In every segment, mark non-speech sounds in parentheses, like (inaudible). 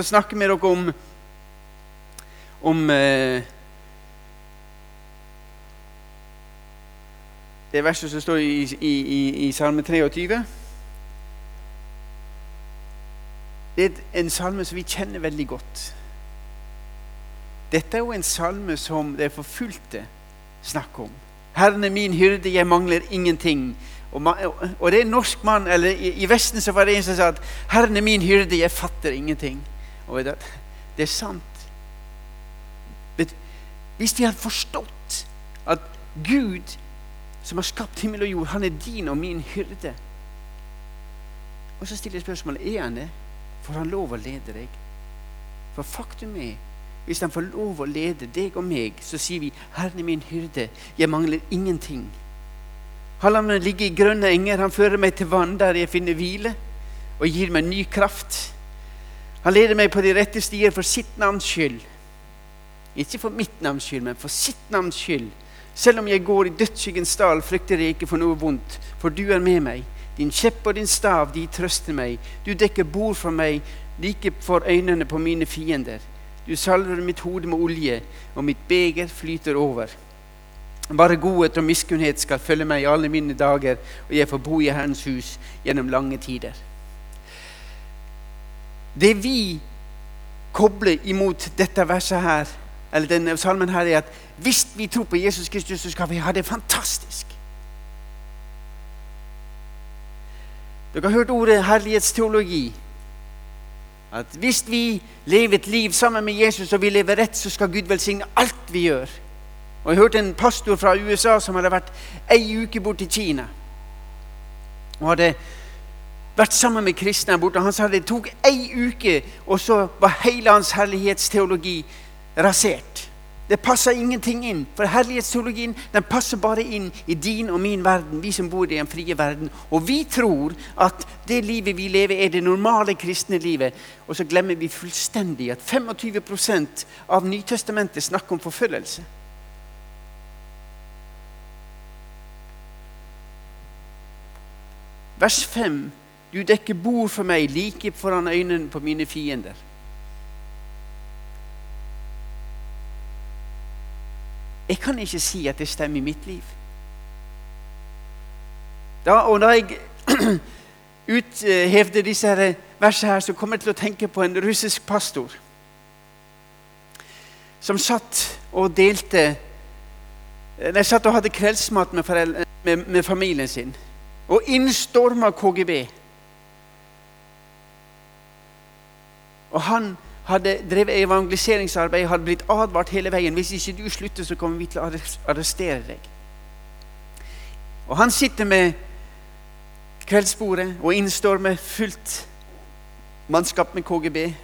å snakke med dere om, om eh, det verset som står i, i, i, i Salme 23. Det er en salme som vi kjenner veldig godt. Dette er jo en salme som det forfulgte snakker om. Herren er min hyrde, jeg mangler ingenting. Og, og det er en norsk mann, eller i, i, Vesten så var det en som sa at 'Herren er min hyrde, jeg fatter ingenting'. Og det, er sant. Hvis de hadde forstått at Gud, som har skapt himmel og jord, han er din og min hyrde Og så stiller jeg spørsmålet er han det. Får han lov å lede deg? For faktum er hvis han får lov å lede deg og meg, så sier vi 'Herren er min hyrde, jeg mangler ingenting'. Han lar meg ligge i grønne enger, han fører meg til vann der jeg finner hvile, og gir meg ny kraft. Han leder meg på de rette stier for sitt navns skyld. Ikke for mitt navns skyld, men for sitt navns skyld. Selv om jeg går i dødsskyggens dal, frykter jeg ikke for noe vondt, for du er med meg. Din kjepp og din stav, de trøster meg. Du dekker bord for meg, like for øynene på mine fiender. Du salver mitt hode med olje, og mitt beger flyter over. Bare godhet og miskunnhet skal følge meg i alle mine dager, og jeg får bo i Herrens hus gjennom lange tider. Det vi kobler imot dette verset her, eller denne salmen her, er at hvis vi tror på Jesus Kristus, så skal vi ha det fantastisk. Dere har hørt ordet herlighetsteologi. At hvis vi lever et liv sammen med Jesus og vi lever rett, så skal Gud velsigne alt vi gjør. Og Jeg hørte en pastor fra USA som hadde vært ei uke bort til Kina. Og hadde vært sammen med kristne her borte. Han sa det tok ei uke, og så var hele hans herlighetsteologi rasert. Det passer ingenting inn. For herlighetsteologien den passer bare inn i din og min verden, vi som bor i den frie verden. Og vi tror at det livet vi lever, er det normale kristne livet. Og så glemmer vi fullstendig at 25% av Nytestamentet snakker om forfølgelse. Vers 5. Du dekker bord for meg like foran øynene på mine fiender. Jeg kan ikke si at det stemmer i mitt liv. Da, og da jeg (clears throat) uthevde disse versene, her, så kom jeg til å tenke på en russisk pastor som satt og delte De satt og hadde kveldsmat med, med, med familien sin. Og innstorma KGB. Og han hadde drevet evangeliseringsarbeid, hadde blitt advart hele veien. Hvis ikke du slutter, så kommer vi til å arrestere deg. Og han sitter med kveldsbordet og innstår med fullt mannskap med KGB.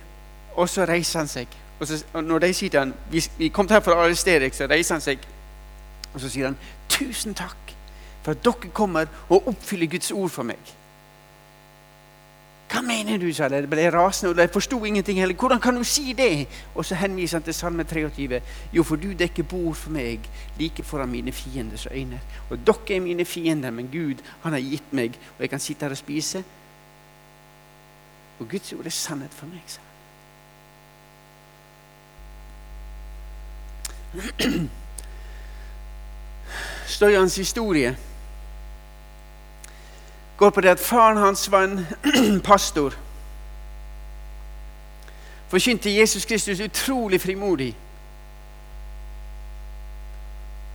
Og så reiser han seg. Og, så, og når de sier til han, vi, kom her for å arrestere deg, så reiser han seg. Og så sier han, 'Tusen takk for at dere kommer og oppfyller Guds ord for meg.' Hva mener du, sa. De ble rasende, og de forsto ingenting heller. Hvordan kan du si det? Og så henviser han til Salme 23. Jo, for du dekker bord for meg like foran mine fienders øyne. Og dere er mine fiender, men Gud han har gitt meg, og jeg kan sitte her og spise. Og Guds ord er sannhet for meg, sa han. (clears throat) Støyans historie går på det at faren hans var en (clears throat) pastor. Forkynte Jesus Kristus utrolig frimodig.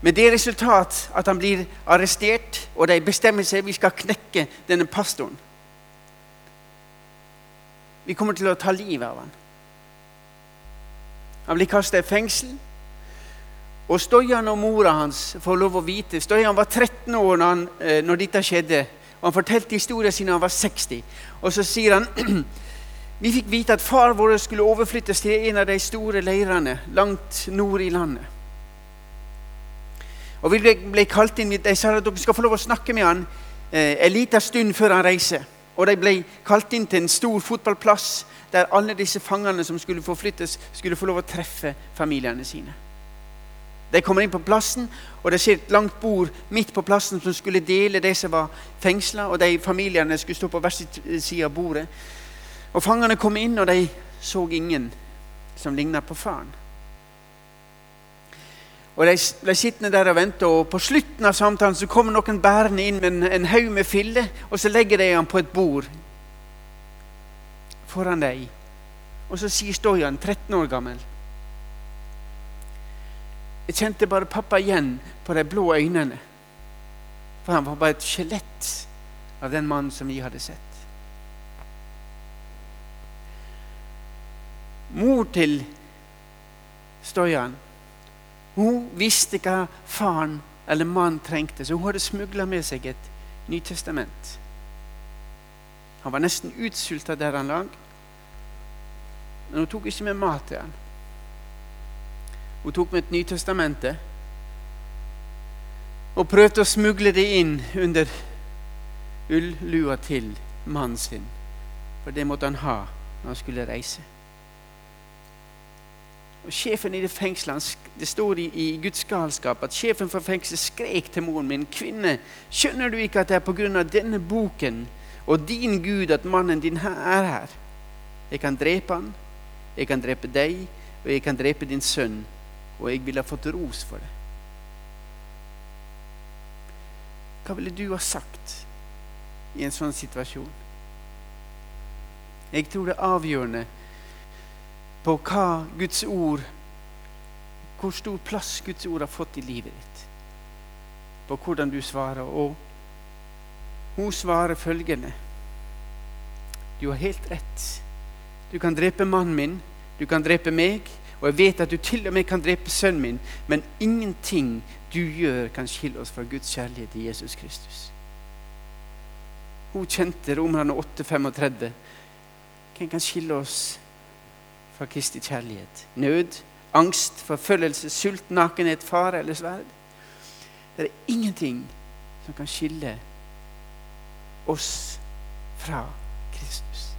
Med det resultat at han blir arrestert, og de bestemmer seg vi skal knekke denne pastoren. Vi kommer til å ta livet av han. Han blir kastet i fengsel. Og Stojan og mora hans får lov å vite Stojan var 13 år når, han, eh, når dette skjedde. Og Han fortalte historien da han var 60. Og så sier han (clears throat) vi fikk vite at far vår skulle overflyttes til en av de store leirene langt nord i landet. Og Vi ble, ble kalt inn, De sa at dere skal få lov å snakke med han eh, en liten stund før han reiser. Og De ble kalt inn til en stor fotballplass der alle disse fangene som skulle forflyttes, skulle få lov å treffe familiene sine. De kommer inn på plassen, og det skjer et langt bord midt på plassen som skulle dele de som var fengsla, og de familiene skulle stå på hver sin side av bordet. Og Fangene kom inn, og de så ingen som ligna på faren. Og De ble sittende der og vente, og på slutten av samtalen så kommer noen bærende inn med en, en haug med filler, og så legger de han på et bord foran deg. Og så sier Stojan, 13 år gammel Jeg kjente bare pappa igjen på de blå øynene. For han var bare et skjelett av den mannen som vi hadde sett. Mor til Stojan hun visste hva faren eller mannen trengte, så hun hadde smugla med seg et Nytestament. Han var nesten utsulta der han lag, men hun tok ikke med mat til han. Hun tok med et Nytestamentet og prøvde å smugle det inn under ullua til mannen sin, for det måtte han ha når han skulle reise. Og Sjefen i det fengselet, Det står i, i Guds galskap at sjefen for fengselet skrek til moren min kvinne, skjønner du ikke at det er pga. denne boken og din Gud at mannen din er her? Jeg kan drepe han, jeg kan drepe deg, og jeg kan drepe din sønn, og jeg ville fått ros for det. Hva ville du ha sagt i en sånn situasjon? Jeg tror det er avgjørende på hva Guds ord Hvor stor plass Guds ord har fått i livet ditt. På hvordan du svarer. Og hun svarer følgende Du har helt rett. Du kan drepe mannen min, du kan drepe meg, og jeg vet at du til og med kan drepe sønnen min, men ingenting du gjør, kan skille oss fra Guds kjærlighet i Jesus Kristus. Hun kjente Romerne 8,35. Hvem kan skille oss fra Kristi kjærlighet. Nød, angst, forfølgelse, sult, nakenhet, fare eller sverd. Det er ingenting som kan skille oss fra Kristus.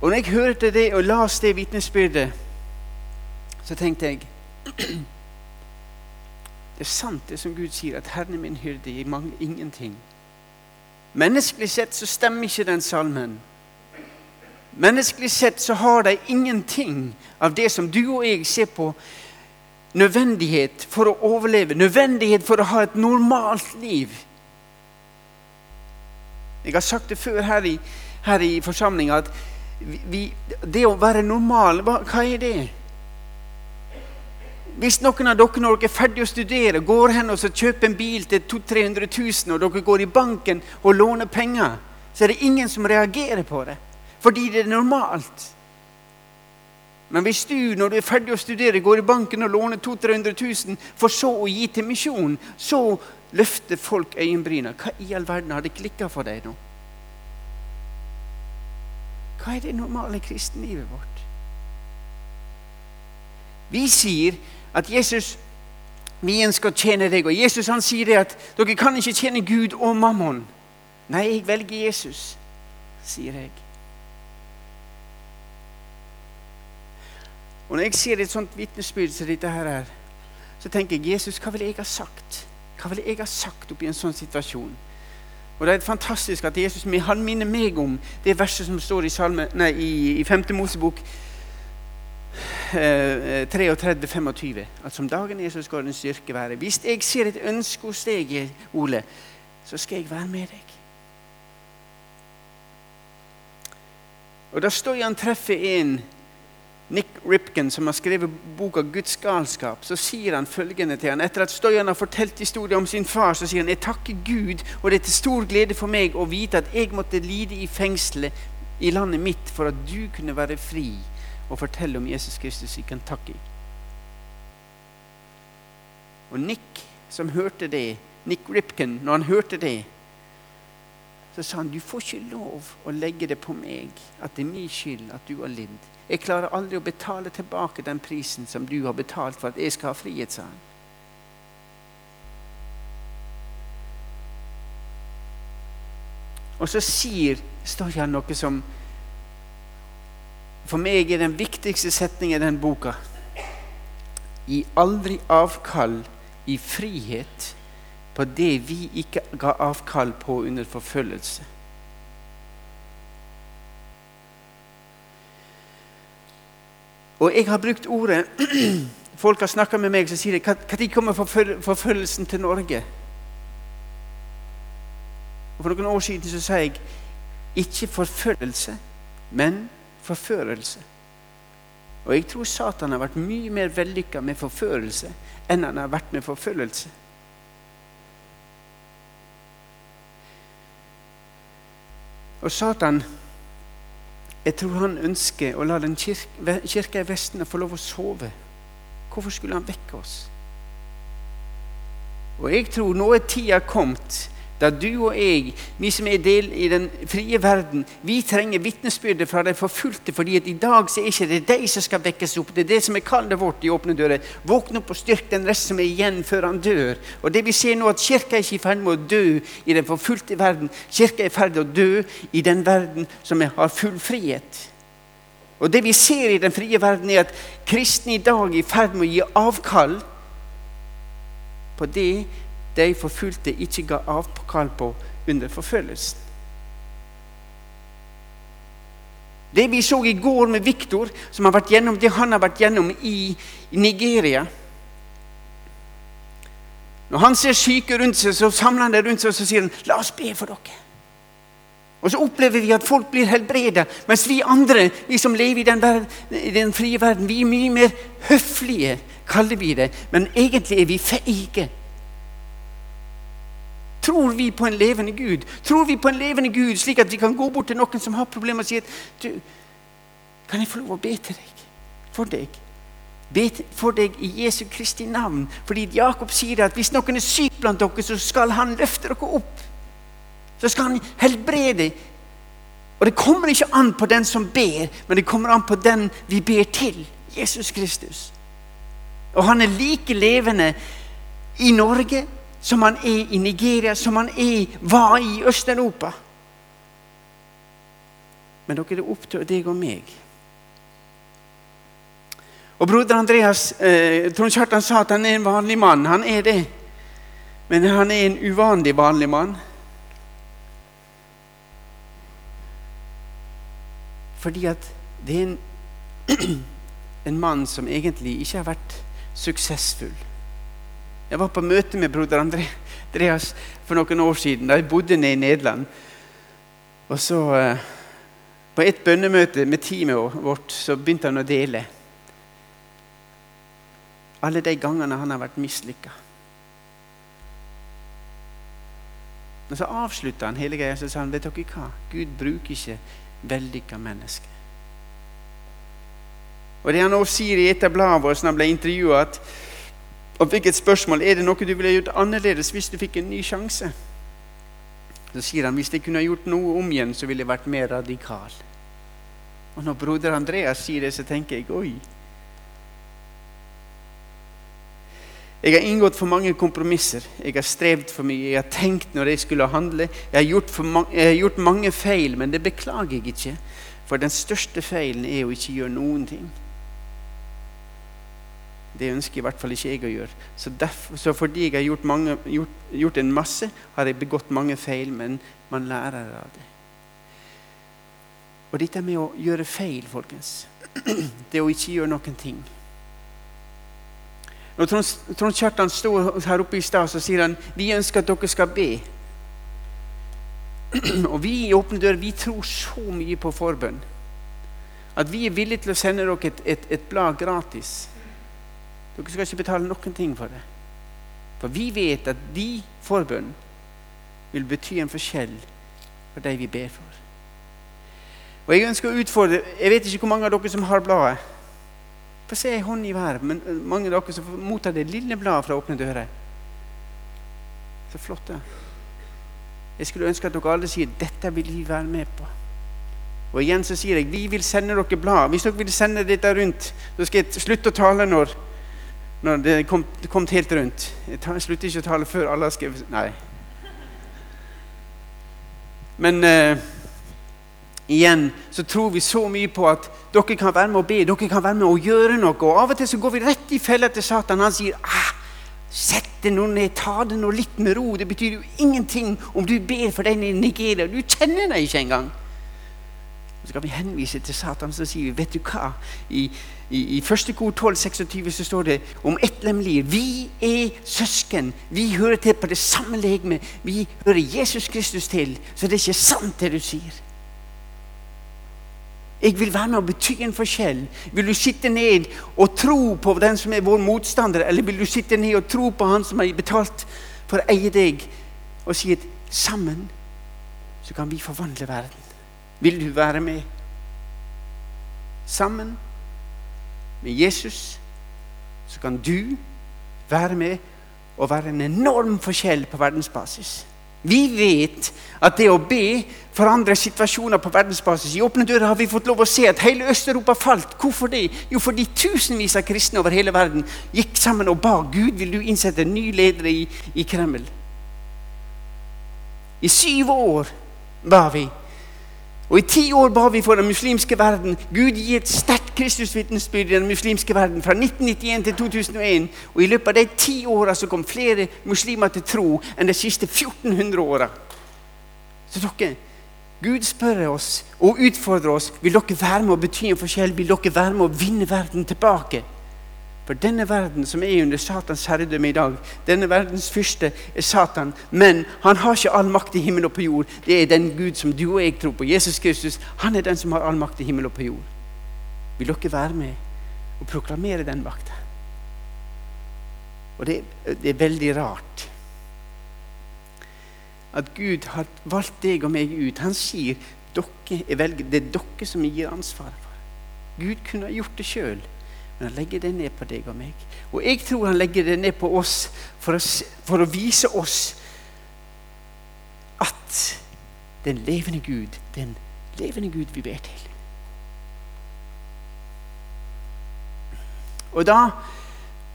Og når jeg hørte det og las det vitnesbyrdet, så tenkte jeg (clears throat) Det er sant, det som Gud sier, at 'Herren er min hyrde, jeg mangler ingenting'. Menneskelig sett så stemmer ikke den salmen. Menneskelig sett så har de ingenting av det som du og jeg ser på nødvendighet for å overleve, nødvendighet for å ha et normalt liv. Jeg har sagt det før her i, her i forsamlinga at vi, det å være normal, hva, hva er det? Hvis noen av dere når dere er ferdig å studere, går hen og kjøper en bil til 200 000-300 000, og dere går i banken og låner penger, så er det ingen som reagerer på det fordi det er normalt. Men hvis du når du er ferdig å studere, går i banken og låner 200 000 for så å gi til misjon, så løfter folk øyenbryna. Hva i all verden har det klikka for deg nå? Hva er det normale kristenlivet vårt? Vi sier at Jesus vi skal tjene deg. Og Jesus han sier det at dere kan ikke tjene Gud og mammon. Nei, jeg velger Jesus, sier jeg. Og Når jeg ser et sånt vitnesbyrd som dette her er, så tenker jeg Jesus, hva ville jeg ha sagt? Hva ville jeg ha sagt oppi en sånn situasjon? Og Det er fantastisk at Jesus han minner meg om det verset som står i, salme, nei, i, i 5. Mosebok eh, 33-25. At som dagen så skal den styrke være. Hvis jeg ser et ønske hos deg, Ole, så skal jeg være med deg. Og Da står han treffer en Nick Ripken, som har skrevet boka 'Guds galskap', så sier han følgende til han. Etter at Stoyan har fortalt historien om sin far, så sier han jeg takker Gud, og det er til stor glede for meg å vite at jeg måtte lide i fengselet i landet mitt for at du kunne være fri og fortelle om Jesus Kristus i Kentucky. Og Nick, som hørte det, Nick Ripken, når han hørte det, så sa han du får ikke lov å legge det på meg at det er min skyld at du har lidd. Jeg klarer aldri å betale tilbake den prisen som du har betalt for at jeg skal ha frihet, sa han. Og så sier han noe som for meg er den viktigste setningen i den boka. Gi aldri avkall i frihet på det vi ikke ga avkall på under forfølgelse. Og jeg har brukt ordet (clears throat) Folk har snakka med meg, som sier når kommer forfølgelsen til Norge? Og For noen år siden så sa jeg ikke forfølgelse, men forførelse. Og jeg tror Satan har vært mye mer vellykka med forførelse enn han har vært med forfølgelse. Og Satan jeg tror han ønsker å la den kirke, kirka i Vesten få lov å sove. Hvorfor skulle han vekke oss? Og jeg tror nå er tida kommet da du og jeg, vi som er del i den frie verden, vi trenger vitnesbyrdet fra de forfulgte. fordi at i dag så er ikke det de som skal vekkes opp. Det er det som er kallet vårt i Åpne dører. Våkne opp og styrk den rest som er igjen før han dør. Og det vi ser nå, at Kirka er ikke i ferd med å dø i den forfulgte verden. Kirka er i ferd med å dø i den verden som har full frihet. Og det vi ser i den frie verden, er at kristne i dag er i ferd med å gi avkall på det de forfulgte ikke ga avkall på under forfølgelsen. Det vi så i går med Viktor, som har vært gjennom det han har vært gjennom i, Nigeria Når han ser syke rundt seg, så samler han det rundt seg og så sier han, 'La oss be for dere'. Og så opplever vi at folk blir helbredet, mens vi andre, vi som lever i den, verden, i den frie verden, vi er mye mer høflige, kaller vi det. Men egentlig er vi feige. Tror vi på en levende Gud? Tror vi på en levende Gud slik at vi kan gå bort til noen som har problemer og si at du, kan jeg få lov å be til deg? For deg? Be for deg i Jesu Kristi navn. Fordi Jakob sier at hvis noen er syk blant dere, så skal han løfte dere opp. Så skal han helbrede. Og det kommer ikke an på den som ber, men det kommer an på den vi ber til. Jesus Kristus. Og han er like levende i Norge som han er i Nigeria, som han er, var i Øst-Europa. Men dere er opp til deg og meg. Og Broder Andreas eh, Trond Kjartan sa at han er en vanlig mann. Han er det. Men han er en uvanlig vanlig mann. Fordi at det er en, (clears throat) en mann som egentlig ikke har vært suksessfull. Jeg var på møte med broder Andreas for noen år siden. da Jeg bodde nede i Nederland. Og så, eh, På et bønnemøte med teamet vårt så begynte han å dele. Alle de gangene han har vært mislykka. Og så avslutta han hele greia og sa han, vet dere hva? Gud bruker ikke vellykka mennesker. Og det han også sier i et av bladene våre når han ble intervjua, at og fikk et spørsmål er det noe du ville gjort annerledes hvis du fikk en ny sjanse. Så sier han hvis jeg kunne gjort noe om igjen, så ville jeg vært mer radikal. Og når broder Andreas sier det, så tenker jeg oi. Jeg har inngått for mange kompromisser. Jeg har strevd for mye. Jeg har tenkt når jeg skulle handle. Jeg har gjort, mange, jeg har gjort mange feil, men det beklager jeg ikke. For den største feilen er å ikke gjøre noen ting. Det ønsker i hvert fall ikke jeg å gjøre. Så, derfor, så fordi jeg har gjort, mange, gjort, gjort, en masse, har jeg begått mange feil, men man lærer av det. Og dette med å gjøre feil, folkens, (clears throat) det å ikke gjøre noen ting Når Trond, Trond Kjartan sto her oppe i stad, så sier han vi ønsker at dere skal be. (clears throat) Og vi i Åpne dører vi tror så mye på forbønn at vi er villige til å sende dere et, et, et blad gratis dere skal ikke betale noen ting for det. For vi vet at de forbønn vil bety en forskjell for de vi ber for. Og Jeg ønsker å utfordre Jeg vet ikke hvor mange av dere som har bladet. Få se ei hånd i været. Men eh, mange av dere som mottar det lille bladet fra Åpne dører. Så flott, det. Jeg skulle ønske at dere alle sier 'Dette vil vi være med på'. Og igjen så sier jeg vi vil sende dere blad. Hvis dere vil sende dette rundt, så skal jeg slutte å tale når når det kom, det kom helt rundt. Jeg, slutter ikke å tale før alle har skrevet Nei. Men eh, igjen så tror vi så mye på at dere kan være med å be, dere kan være med å gjøre noe. Og av og til så går vi rett i fella til Satan. Han sier ah, Sett det nå ned, ta det nå litt med ro. Det betyr jo ingenting om du ber for den i Nigeria. Du kjenner deg ikke engang. Så kan vi henvise til Satan, så sier vet du hva? I, i, i første kor 12, 26 så står det om ett lem lir. Vi er søsken. Vi hører til på det samme legeme. Vi hører Jesus Kristus til. Så det er ikke sant, det du sier. Jeg vil være med og bety en forskjell. Vil du sitte ned og tro på den som er vår motstander, eller vil du sitte ned og tro på han som har betalt for å eie deg, og si at sammen så kan vi forvandle verden? Vil du være med? Sammen med Jesus så kan du være med og være en enorm forskjell på verdensbasis. Vi vet at det å be forandrer situasjoner på verdensbasis. I Åpne dører har vi fått lov å se at hele Øst-Europa falt. Hvorfor det? Jo, fordi tusenvis av kristne over hele verden gikk sammen og ba Gud vil du innsette en ny leder i, i Kreml. I syv år ba vi og I ti år ba vi for den muslimske verden. Gud gi et sterkt Kristusvitnesbyrd i den muslimske verden fra 1991 til 2001. Og i løpet av de ti åra kom flere muslimer til tro enn de siste 1400 åra. Så dere, Gud spør oss og utfordrer oss vil dere være med å bety en forskjell. Vil dere være med å vinne verden tilbake? For denne verden som er under Satans herredømme i dag, denne verdens fyrste er Satan. Men han har ikke all makt i himmel og på jord. Det er den Gud som du og jeg tror på. Jesus Kristus. Han er den som har all makt i himmel og på jord. Vil dere være med og proklamere den makta? Og det, det er veldig rart at Gud har valgt deg og meg ut. Han sier dere er det er dere som gir ansvaret for. Gud kunne ha gjort det sjøl. Men han legger det ned på deg og meg. Og jeg tror han legger det ned på oss for å, for å vise oss at den levende Gud, den levende Gud vi ber til. Og da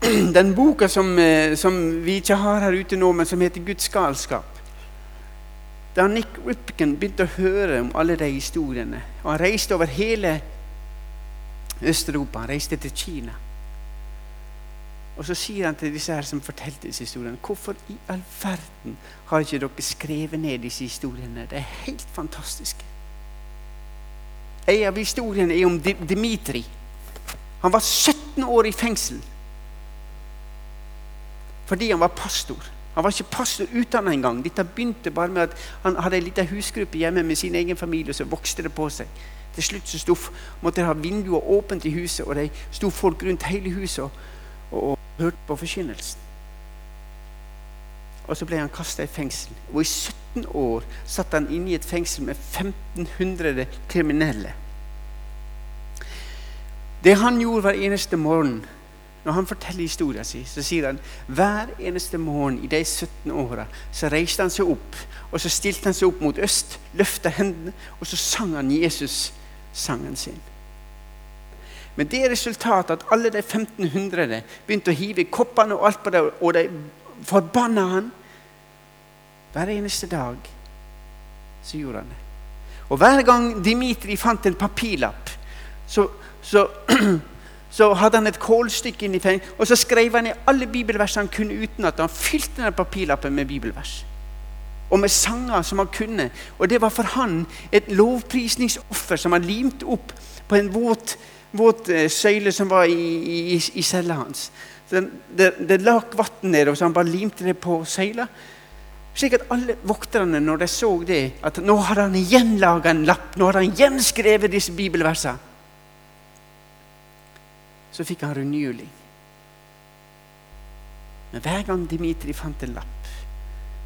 (clears throat) Den boka som, eh, som vi ikke har her ute nå, men som heter Guds galskap Da Nick Ripken begynte å høre om alle de historiene, og han reiste over hele Øst-Europa. Han reiste til Kina. Og så sier han til disse her som fortalte disse historiene Hvorfor i all verden har ikke dere skrevet ned disse historiene? Det er helt fantastiske. En av historiene er om Dimitri. Han var 17 år i fengsel fordi han var pastor. Han var ikke pastor utdanna engang. Dette begynte bare med at han hadde en liten husgruppe hjemme med sin egen familie, og så vokste det på seg. Til slutt så stod, måtte de ha vinduer åpent i huset, og de sto folk rundt hele huset og, og, og hørte på forkynnelsen. Og så ble han kasta i fengsel. Og i 17 år satt han inne i et fengsel med 1500 kriminelle. Det han gjorde hver eneste morgen når han forteller historien sin, så sier han hver eneste morgen i de 17 åra så reiste han seg opp, og så stilte han seg opp mot øst, løfta hendene, og så sang han Jesus sangen sin. Men det resultatet at alle de 1500 begynte å hive i koppene og alt på det, og de forbanna han. Hver eneste dag så gjorde han det. Og hver gang Dimitri fant en papirlapp, så, så, (clears throat) så hadde han et kålstykke inni fengselet, og så skrev han i alle bibelversene han kunne utenat. Han fylte den papirlappen med bibelvers og med sanger som han kunne. Og det var for han et lovprisningsoffer som han limte opp på en våt, våt uh, søyle som var i, i, i cella hans. Det, det, det lak vann og så han bare limte det på søyla. Slik at alle vokterne, når de så det, at nå hadde han igjen laga en lapp, nå hadde han igjen skrevet disse bibelversene, så fikk han renewing. Men hver gang Dimitri fant en lapp,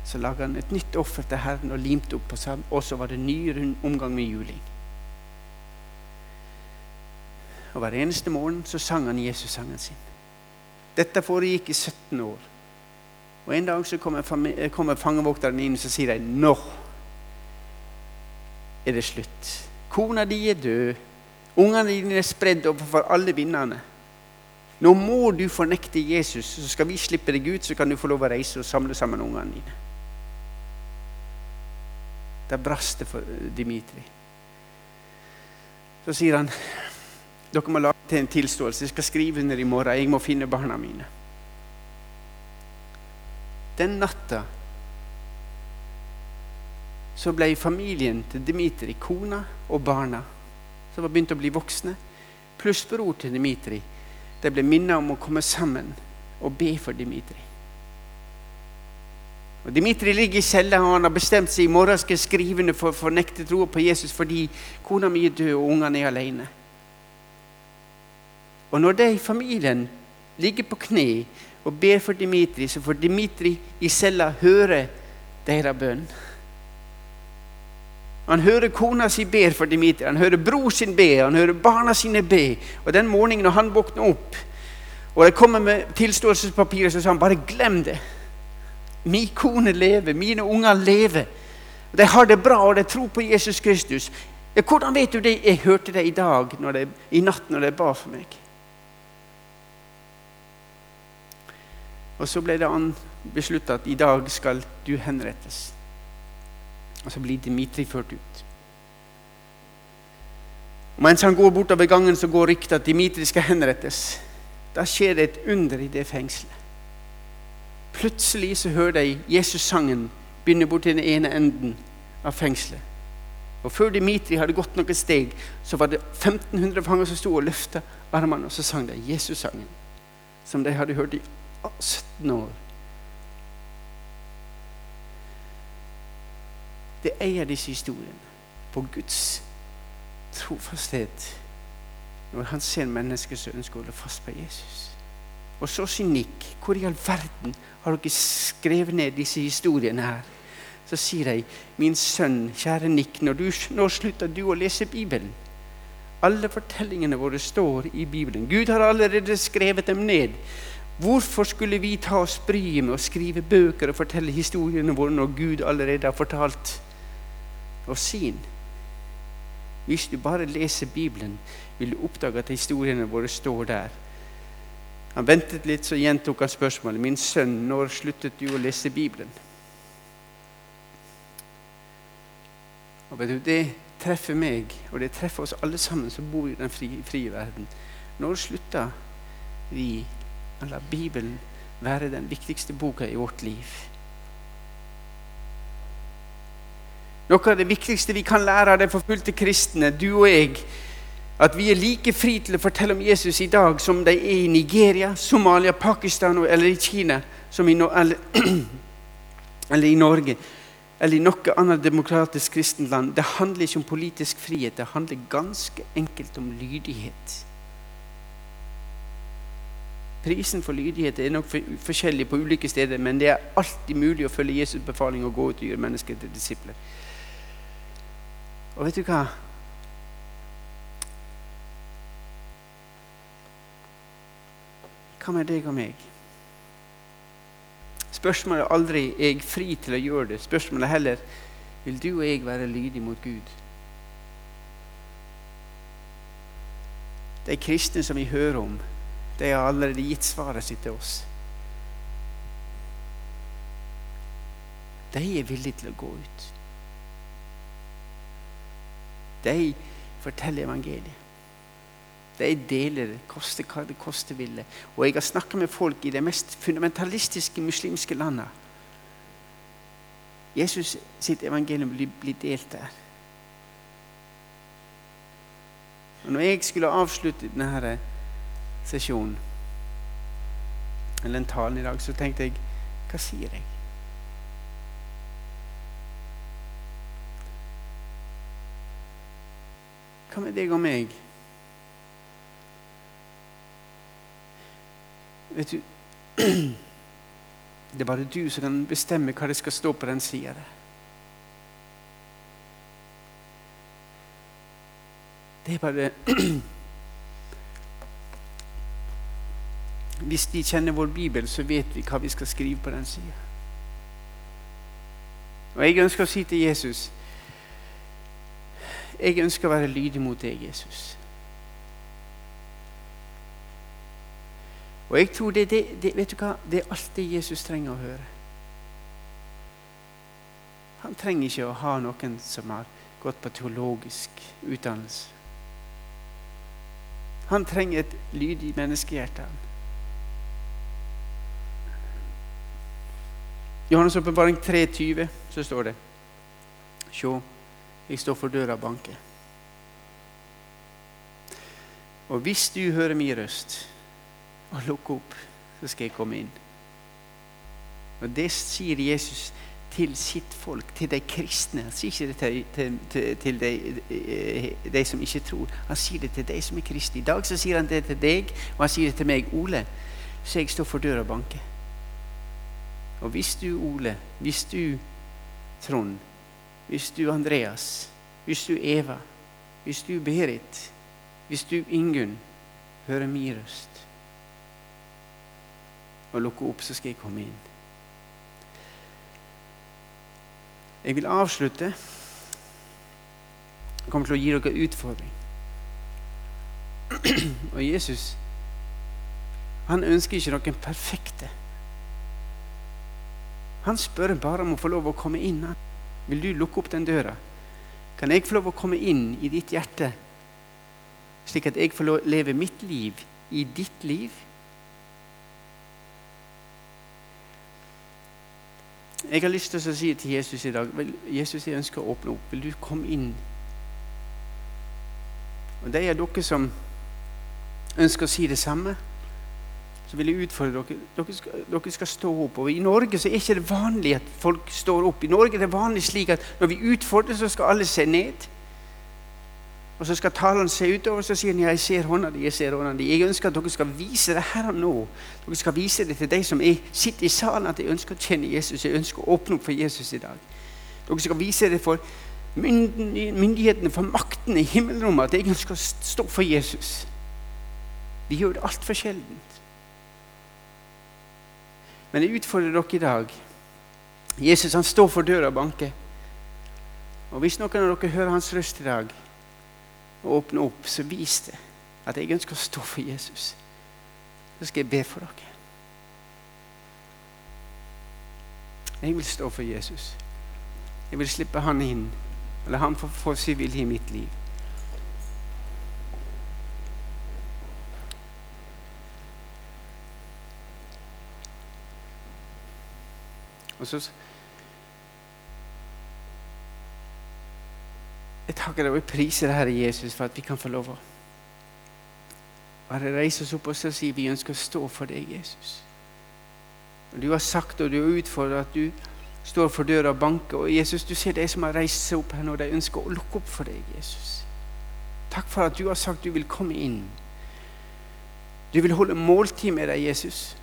så laga han et nytt offer til Herren og limte opp på sand. Og så var det ny omgang med juling. Og Hver eneste morgen så sang han Jesus-sangen sin. Dette foregikk i 17 år. Og En dag så kommer, kommer fangevokteren inn og sier de, nå er det slutt. Kona di er død. Ungene dine er spredd overfor alle vindene. Nå må du fornekte Jesus, så skal vi slippe deg ut, så kan du få lov å reise og samle sammen ungene dine. Det brast det for Dimitri. Så sier han dere må lage til en tilståelse. Jeg skal skrive under i morgen. Jeg må finne barna mine. Den natta så ble familien til Dimitri, kona og barna, som var begynt å bli voksne, pluss bror til Dimitri, de ble minnet om å komme sammen og be for Dimitri. Og Dimitri ligger i cella og han har bestemt seg i morgen skal jeg skrive under for å fornekte troa på Jesus fordi kona mi er død og ungene er alene. Og når de i familien ligger på kne og ber for Dimitri, så får Dimitri i cella høre deres bønn. Han hører kona si ber for Dimitri, han hører bror sin be, han hører barna sine be. Og den morgenen når han våkner opp, og de kommer med tilståelsespapirer, så sier han bare glem det. Min kone lever, mine unger lever. De har det bra, og de tror på Jesus Kristus. Hvordan vet du det? Jeg hørte det i dag, de, i natt, når de ba for meg. Og så ble det besluttet at i dag skal du henrettes. Og så blir Dimitri ført ut. Og mens han går bortover gangen, så går ryktet at Dimitri skal henrettes. Da skjer det et under i det fengselet. Plutselig så hører de Jesus-sangen begynne bort til den ene enden av fengselet. Og Før Dimitri hadde gått noen steg, så var det 1500 fanger som sto og løfta armene, og så sang de Jesus-sangen, som de hadde hørt i 17 år. Det eier disse historiene på Guds trofasthet når han ser mennesker som ønsker å holde fast på Jesus. Og så sier Nick, hvor i all verden har dere skrevet ned disse historiene her? Så sier de, min sønn, kjære Nick, når, du, når slutter du å lese Bibelen? Alle fortellingene våre står i Bibelen. Gud har allerede skrevet dem ned. Hvorfor skulle vi ta oss bryet med å skrive bøker og fortelle historiene våre når Gud allerede har fortalt oss sin? Hvis du bare leser Bibelen, vil du oppdage at historiene våre står der. Han ventet litt, så gjentok han spørsmålet. 'Min sønn, når sluttet du å lese Bibelen?' Og vet du, Det treffer meg, og det treffer oss alle sammen som bor i den frie, frie verden. Når slutta vi å la Bibelen være den viktigste boka i vårt liv? Noe av det viktigste vi kan lære av de forfulgte kristne, du og jeg, at vi er like fri til å fortelle om Jesus i dag som de er i Nigeria, Somalia, Pakistan eller i Kina, i no eller, (clears throat) eller, i Norge eller i noe annet demokratisk kristent land. Det handler ikke om politisk frihet, det handler ganske enkelt om lydighet. Prisen for lydighet er nok forskjellig på ulike steder, men det er alltid mulig å følge Jesus' befaling og gå ut og gjøre mennesker til disipler. Og vet du hva? Hva med deg og meg? Spørsmålet er aldri er jeg fri til å gjøre det. Spørsmålet er heller vil du og jeg være lydige mot Gud. De kristne som vi hører om, de har allerede gitt svaret sitt til oss. De er villige til å gå ut. De forteller evangeliet. De deler det, koste hva det koste ville. Og jeg har snakka med folk i de mest fundamentalistiske muslimske landene. Jesus sitt evangelium blir delt der. Og når jeg skulle avslutte denne sesjonen, eller den talen i dag, så tenkte jeg Hva sier jeg? Hva med deg og meg? Vet du, (clears throat) Det er bare du som kan bestemme hva det skal stå på den sida Det er bare (clears throat) Hvis de kjenner vår bibel, så vet vi hva vi skal skrive på den sida. Og jeg ønsker å si til Jesus Jeg ønsker å være lydig mot deg, Jesus. Og jeg tror det, det, det, vet du hva? det er alt det Jesus trenger å høre. Han trenger ikke å ha noen som har gått på teologisk utdannelse. Han trenger et lydig menneskehjerte. I Johannes åpenbaring 3,20 så står det Se, jeg står for døra og banker. Og hvis du hører min røst og lukk opp, så skal jeg komme inn. Og det sier Jesus til sitt folk, til de kristne. Han sier ikke det til, til, til, de, eh, de, som ikke tror. Han sier det til de som er kristne. I dag så sier han det til deg, og han sier det til meg, Ole. Så jeg står for døra og banker. Og hvis du, Ole, hvis du, Trond, hvis du, Andreas, hvis du, Eva, hvis du, Berit, hvis du, Ingunn, hører min røst og lukke opp, så skal jeg komme inn. Jeg vil avslutte. Jeg kommer til å gi dere utfordring. (clears throat) Og Jesus han ønsker ikke noen perfekte. Han spør bare om å få lov å komme inn. Vil du lukke opp den døra? Kan jeg få lov å komme inn i ditt hjerte, slik at jeg får lov å leve mitt liv i ditt liv? Jeg har lyst til å si til Jesus i dag Jesus, jeg ønsker å åpne opp. Vil du komme inn? Og De av dere som ønsker å si det samme, så vil jeg utfordre dere. Dere skal, dere skal stå opp. Og I Norge så er ikke det vanlig at folk står opp. I Norge er det vanlig slik at når vi utfordrer, så skal alle se ned. Og så skal taleren se utover, så sier han ja, jeg ser hånda di. Jeg ser hånda di. Jeg ønsker at dere skal vise det her og nå. Dere skal vise det til de som er, sitter i salen, at jeg ønsker å kjenne Jesus. Jeg ønsker å åpne opp for Jesus i dag. Dere skal vise det for myndighetene, for makten i himmelrommet, at jeg ønsker å stå for Jesus. Vi gjør det altfor sjeldent. Men jeg utfordrer dere i dag. Jesus han står for døra og banker. Og hvis noen av dere hører hans røst i dag, og åpne opp, så vis det at jeg ønsker å stå for Jesus. Så skal jeg be for dere. Jeg vil stå for Jesus. Jeg vil slippe han inn og la han få, få sin vilje i mitt liv. Og så Jeg takker deg og jeg priser deg, Herre Jesus, for at vi kan få lov å bare reise oss opp og si vi ønsker å stå for deg, Jesus. Du har sagt og du har utfordret at du står for døra og banker. Og Jesus, du ser de som har reist seg opp her nå, de ønsker å lukke opp for deg, Jesus. Takk for at du har sagt du vil komme inn. Du vil holde måltid med deg, Jesus.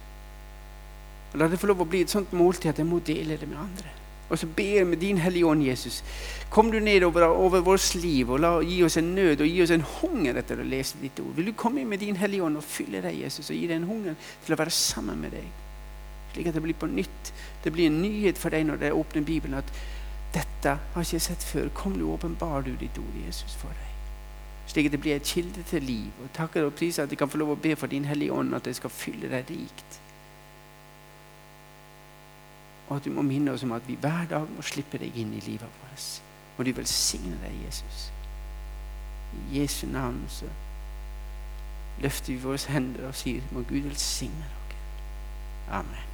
Og La det få lov å bli et sånt måltid at jeg må dele det med andre. Og så ber med din Hellige Ånd, Jesus. Kom du ned over, over vårt liv og la, gi oss en nød og gi oss en hunger etter å lese ditt ord. Vil du komme inn med din Hellige Ånd og fylle deg, Jesus, og gi deg en hunger til å være sammen med deg? Slik at det blir på nytt. Det blir en nyhet for deg når du åpner Bibelen at dette har ikke jeg sett før. Kom du åpenbar du ditt ord, Jesus, for deg. Slik at det blir et kilde til liv. Og takker og priser at jeg kan få lov å be for din Hellige Ånd at det skal fylle deg rikt. Og at du må minne oss om at vi hver dag må slippe deg inn i livet vårt. Må du velsigne deg, Jesus. I Jesu navn så løfter vi våre hender og sier må Gud velsigne dere. Amen.